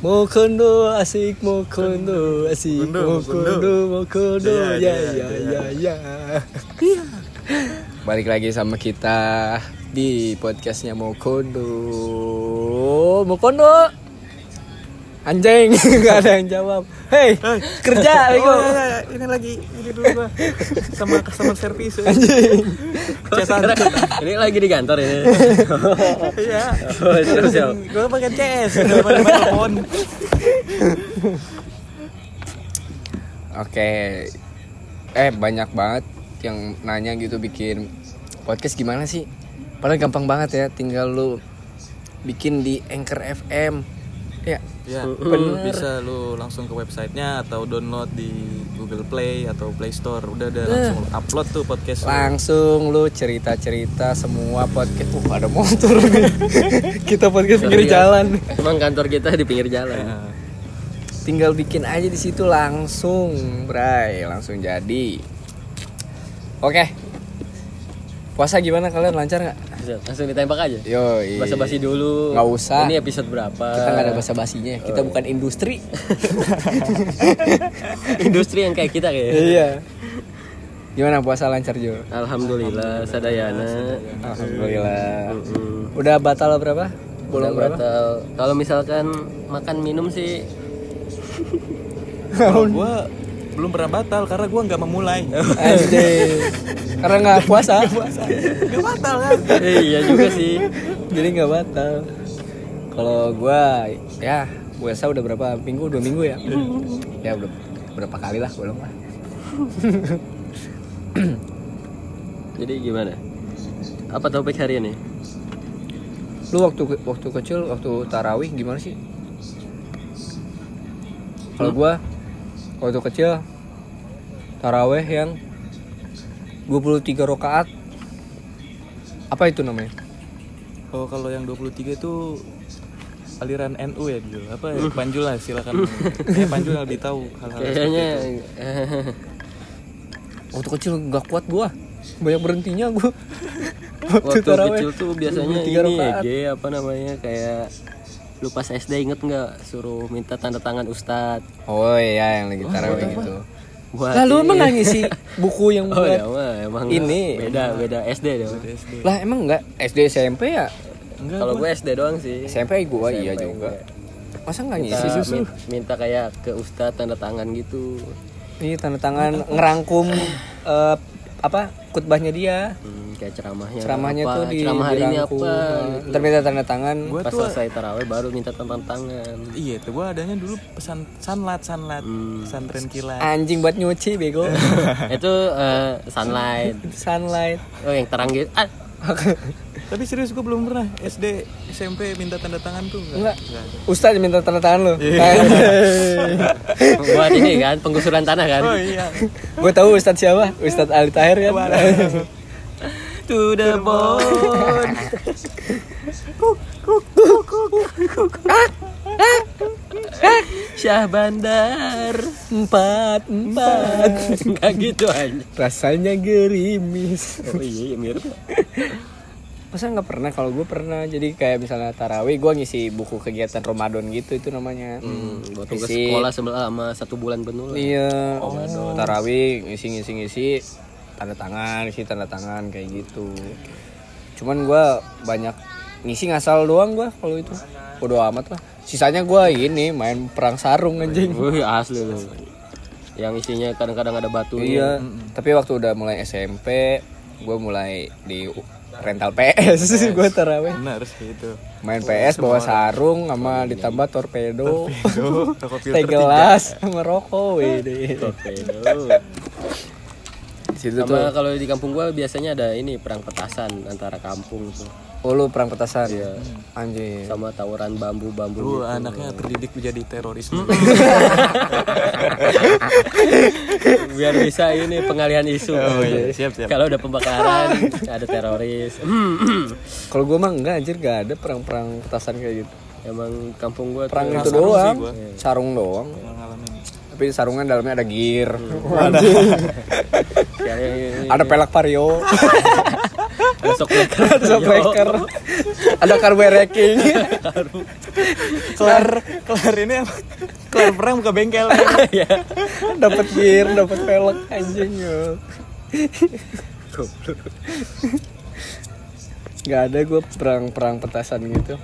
Mau kondo asik mau kondo asik Kondo, mau kondo. kondo mau kondo Iya, ya iya, ya. ya. Ya. Balik lagi sama kita di podcastnya mau kondo mau kondo anjing nggak ada yang jawab hei kerja Oh, bego iya, iya, ini lagi ini dulu gua sama customer service. anjing Cesan. Ini lagi di kantor ini. Iya. Oh, siap, siap. Gua pakai CS daripada telepon. Oke, eh banyak banget yang nanya gitu bikin podcast gimana sih? Padahal gampang banget ya, tinggal lu bikin di Anchor FM. Ya, Ya, Bener. bisa lu langsung ke websitenya atau download di Google Play atau Play Store. Udah ada langsung upload tuh podcast. langsung lu cerita-cerita semua podcast. Uh, ada motor nih. Kita podcast pinggir Iya. jalan. Emang kantor kita di pinggir jalan. Nah, Tinggal bikin aja di situ langsung, Bray, langsung jadi. Oke. Puasa gimana kalian lancar nggak? Langsung ditembak aja. Yo, Basa-basi dulu. Nggak usah. Ini episode berapa? Kita nggak ada basa-basinya. Kita bukan industri. Industri yang kayak kita kayak. iya. Gimana puasa lancar Jo? Alhamdulillah, sadayana. Alhamdulillah. Udah batal berapa? Bolong berapa? batal. Kalau misalkan makan minum sih kalau gua belum pernah batal karena gua nggak memulai. Anjing. Karena nggak puasa. Gak batal kan? eh, iya juga sih. Jadi nggak batal. Kalau gua ya puasa udah berapa minggu? Dua minggu ya? ya udah berapa kali lah bolong lah. Jadi gimana? Apa topik hari ini? Lu waktu waktu kecil waktu tarawih gimana sih? Kalau gua waktu kecil tarawih yang 23 rakaat apa itu namanya? Oh kalau yang 23 itu aliran NU ya dulu. Apa ya? Panjul lah silakan. Eh, Panjul yang lebih tahu hal-hal Kayaknya. Waktu kecil nggak kuat gua. Banyak berhentinya gua. waktu tarawih, kecil tuh biasanya 23 ini. G apa namanya kayak lu pas SD inget nggak suruh minta tanda tangan ustad Oh iya yang lagi tarawih gitu. buat Lalu ini. emang nggak ngisi buku yang oh buat ya mah, emang ini. beda beda SD dong Lah emang enggak SD SMP ya? kalau gue SD doang sih SMP gua iya juga. gue. Masa nggak minta, ngisi min- minta kayak ke ustad tanda tangan gitu Ini tanda tangan ngerangkum eh, apa khutbahnya dia. Hmm, kayak ceramahnya Ceramahnya apa, tuh di ceramah hari ini apa Ntar minta tanda tangan. Gua pas tuh selesai taraweh baru minta tanda tangan Iya itu gua adanya dulu pesan sanlat sanlat Hmm. pesantren kilat. Anjing buat nyuci bego. itu eh, sunlight Sunlight. oh yang terang gitu ah, Tapi serius gua belum pernah SD SMP minta tanda tangan tuh Enggak. Enggak. Ustaz minta tanda tangan lu. buat ini kan penggusuran tanah kan Oh iya. Gue tahu Ustaz siapa? Ustaz Ali Tahir kan. to the bone Syah Bandar Empat, empat. Enggak gitu aja Rasanya gerimis. Oh iya, iya mirip Masa nggak pernah? Kalau gue pernah. Jadi kayak misalnya tarawih, gue ngisi buku kegiatan Ramadan gitu itu namanya. hmm, Buat tugas Isi- sekolah sebelah sama satu bulan penuh lah Iya. Tarawih ngisi ngisi ngisi tanda tangan, ngisi tanda tangan kayak gitu. Cuman gue banyak ngisi ngasal doang gue kalau itu. Bodo amat lah. Sisanya gue ini main perang sarung anjing. Wih asli loh Yang isinya kadang-kadang ada batunya Iya. Tapi waktu udah mulai SMP, gue mulai di rental PS gue tarawih. Benar sih itu. Main PS bawa sarung sama ditambah torpedo. Teh filter tiga. gelas sama rokok wede. Torpedo. Situ. Sama kalau di kampung gua biasanya ada ini perang petasan antara kampung tuh. Oh lu perang petasan. Iya. Anjir. Sama tawuran bambu-bambu Lu gitu. anaknya terdidik menjadi terorisme. Biar bisa ini pengalihan isu. Oh iya, siap siap. Kalau udah pembakaran ada teroris. Kalau gue mah enggak anjir gak ada perang-perang petasan kayak gitu. Emang kampung gua Perang tuh itu doang. gua. Sarung doang. Ngalamin. Tapi sarungan dalamnya ada gear. kayak ada pelak vario. ada shock breaker. ada shock breaker. ada carbureting. kelar kelar ini apa? kelar perang buka bengkel ya dapat gear dapat velg anjing yo nggak ada gue perang perang petasan gitu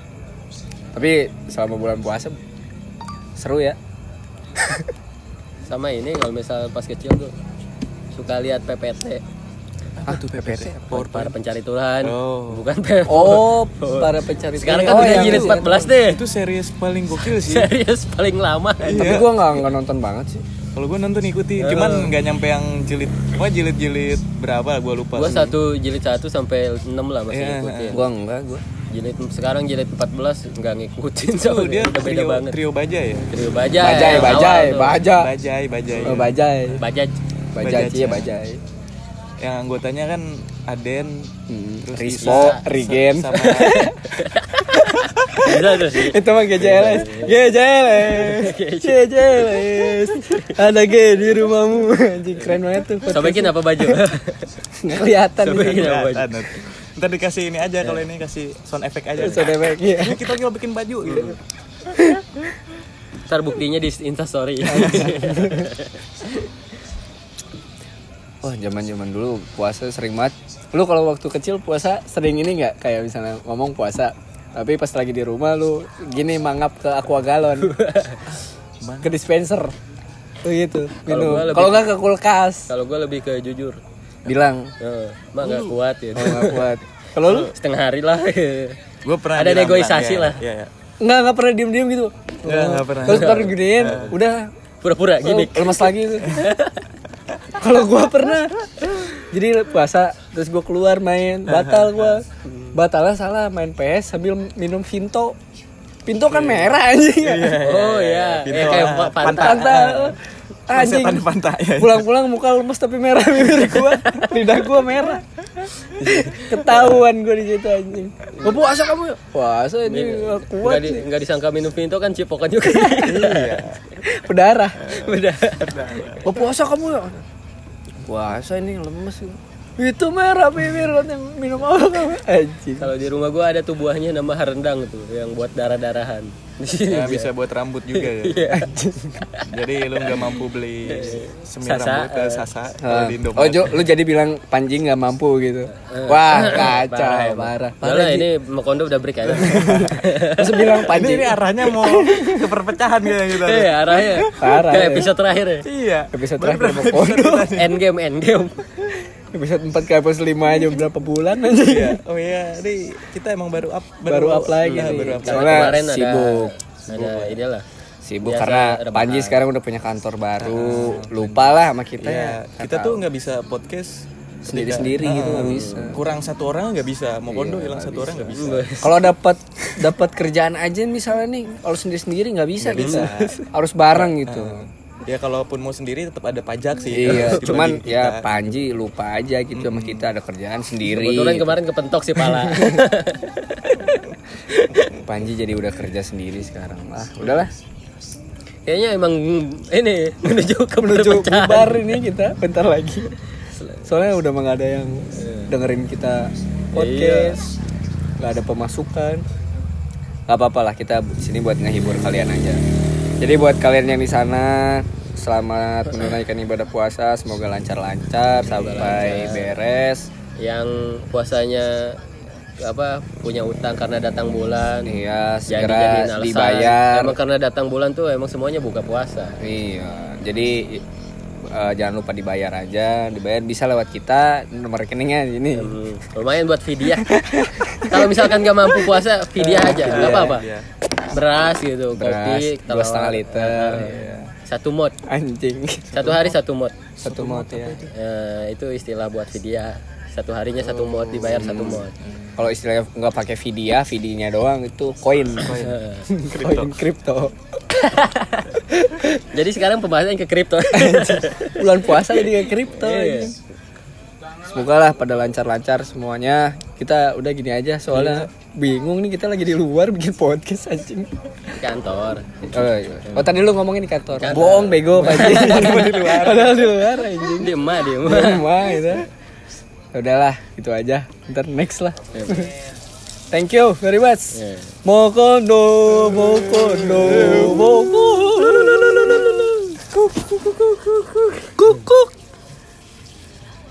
tapi selama bulan puasa seru ya sama ini kalau misal pas kecil tuh suka lihat PPT apa tuh PPT Power para pencari Tuhan. Oh. bukan PPT oh para pencari sekarang Tuhan. kan Oh, udah yang jilid itu. 14 deh. Itu series paling gokil sih. Serius paling lama. Tapi Iya. gue nggak nggak nonton banget sih. Kalau gue nonton ikuti cuman nggak nyampe yang jilid wah jilid jilid berapa gue lupa gua satu jilid 1 sampai 6 lah masih Iya, ngikutin. gue enggak gue jilid sekarang jilid 14 nggak ngikutin itu soalnya. Dia udah beda trio banget. trio baja ya? Trio bajai bajai yang bajai awal tuh. baja bajai bajai. Oh, bajai. Bajaj. Bajai Bajaj, iya ya. bajai yang anggotanya kan Aden Hmm, terus Rispo Isa, Rigen. sama itu mah GJLS GJLS GJLS ada G di rumahmu. Anjing keren banget tuh sobekin apa baju? Nggak kelihatan. Sobekin apa baju. Ntar dikasih ini aja kalau ini kasih sound effect aja. Sound effect, iya. Ini kita lagi mau bikin baju gitu. Ntar buktinya di instastory Wah zaman zaman dulu puasa sering banget. Lu kalau waktu kecil puasa sering ini nggak? Kayak misalnya ngomong puasa, tapi pas lagi di rumah lu gini mangap ke aqua galon, ke dispenser, tuh gitu Kalau minum. gua lebih- Kalau nggak ke kulkas, kalau gue lebih ke jujur bilang Eh, mah nggak kuat ya oh nggak kuat. Kalau lu setengah hari lah gue pernah Ada negosiasi Bang, lah. ya, ya, ya. nggak nggak pernah diem diem gitu. Nggak, nggak pernah. Terus ntar giniin, udah pura-pura gini Oh, lemas lagi tuh. Kalau gua pernah. Jadi puasa terus gua keluar main, batal gua. Batalnya salah main PS sambil minum Vinto. Vinto kan merah anjing. oh iya Pintu ya kayak pantai Pantai. Anjing. Pulang-pulang muka lemes tapi merah bibir gua. Lidah gua merah. Ketahuan gua di situ anjing. Gua puasa kamu ya? Puasa ini kuat. nggak, di, nggak disangka minum pinto kan cipokan juga Iya. Berdarah. udah Gua puasa kamu ya? Puasa ini lemes. Itu merah bibir lo yang minum apa kamu? Anjing. kalau di rumah gua ada tuh buahnya nama rendang tuh yang buat darah darahan di sini Ya, bisa buat rambut juga ya. Iya. Jadi lu nggak mampu beli semir Sasa, rambut ke eh. Sasa kalau di Indomaret. Oh, Jo, lu jadi bilang Panji nggak mampu gitu. Wah, kacau, parah. Udah lah ini Makondo udah break aja Terus bilang Ini, Panji. ini arahnya mau ke perpecahan gitu kita. tuh. Eh arahnya Parah, ke ya. episode terakhir ya Iya. Episode terakhir berapa mau episode kondo. tadi? endgame endgame Episode 4 ke episode 5 aja berapa bulan aja. Iya. Oh iya, ini kita emang baru up Baru up lagi Nah, nih. baru up. Karena Soalnya kemarin ada sibuk. ada inilah Sibuk Biasa karena. Panji sekarang udah punya kantor baru. Lupa lah sama kita Iya, ya. kita tuh nggak bisa podcast Sendiri-sendiri gitu nggak bisa. kurang satu orang nggak bisa mau kondo hilang satu orang nggak bisa Kalau dapat dapat kerjaan aja misalnya nih, kalau sendiri-sendiri nggak bisa bisa. Harus bareng gitu. Ya kalaupun mau sendiri tetap ada pajak sih Iya, cuman ya kita. Panji lupa aja gitu sama kita ada kerjaan sendiri. kebetulan kemarin kepentok sih pala Panji jadi udah kerja sendiri sekarang. Ah, udahlah. kayaknya emang ini menuju ke Menuju bubar ini kita bentar lagi. Soalnya udah nggak ada yang dengerin kita podcast, nggak ada pemasukan. Gak apa-apa lah kita di sini buat ngehibur kalian aja. Jadi buat kalian yang di sana selamat menunaikan ibadah puasa, semoga lancar-lancar sampai beres. yang puasanya apa punya utang karena datang bulan Iya, jadi segera alasan. dibayar. emang karena datang bulan tuh emang semuanya buka puasa Iya, jadi eh, jangan lupa dibayar aja, dibayar bisa lewat kita nomor rekeningnya ini. Hmm, lumayan buat vidya kalau misalkan nggak mampu puasa vidya aja nggak apa-apa Iya. Beras gitu Beras kopi dua setengah liter, Iya. satu mod anjing. satu hari satu mod Satu mot ya. Eh, itu istilah buat vidya. Satu harinya satu mod dibayar satu mod Kalau istilahnya nggak pakai vidya, vidinya doang itu koin, koin. Kripto. jadi sekarang pembahasan ke kripto Bulan puasa jadi kayak kripto. Iya. Semoga lah pada lancar-lancar semuanya. Kita udah gini aja soalnya bingung nih kita lagi di luar bikin podcast anjing. kantor Oh, iya. oh tadi lu ngomongin di kantor. Kantor. Bohong bego anjing. di luar. Padahal di luar anjing. diem mah diem Di rumah gitu. Ya Udahlah, gitu aja. Ntar next lah. Thank you very much. Ya. Mokono, mokono, mokono. Kuk, kuk, kuk, kuk, kuk, kuk.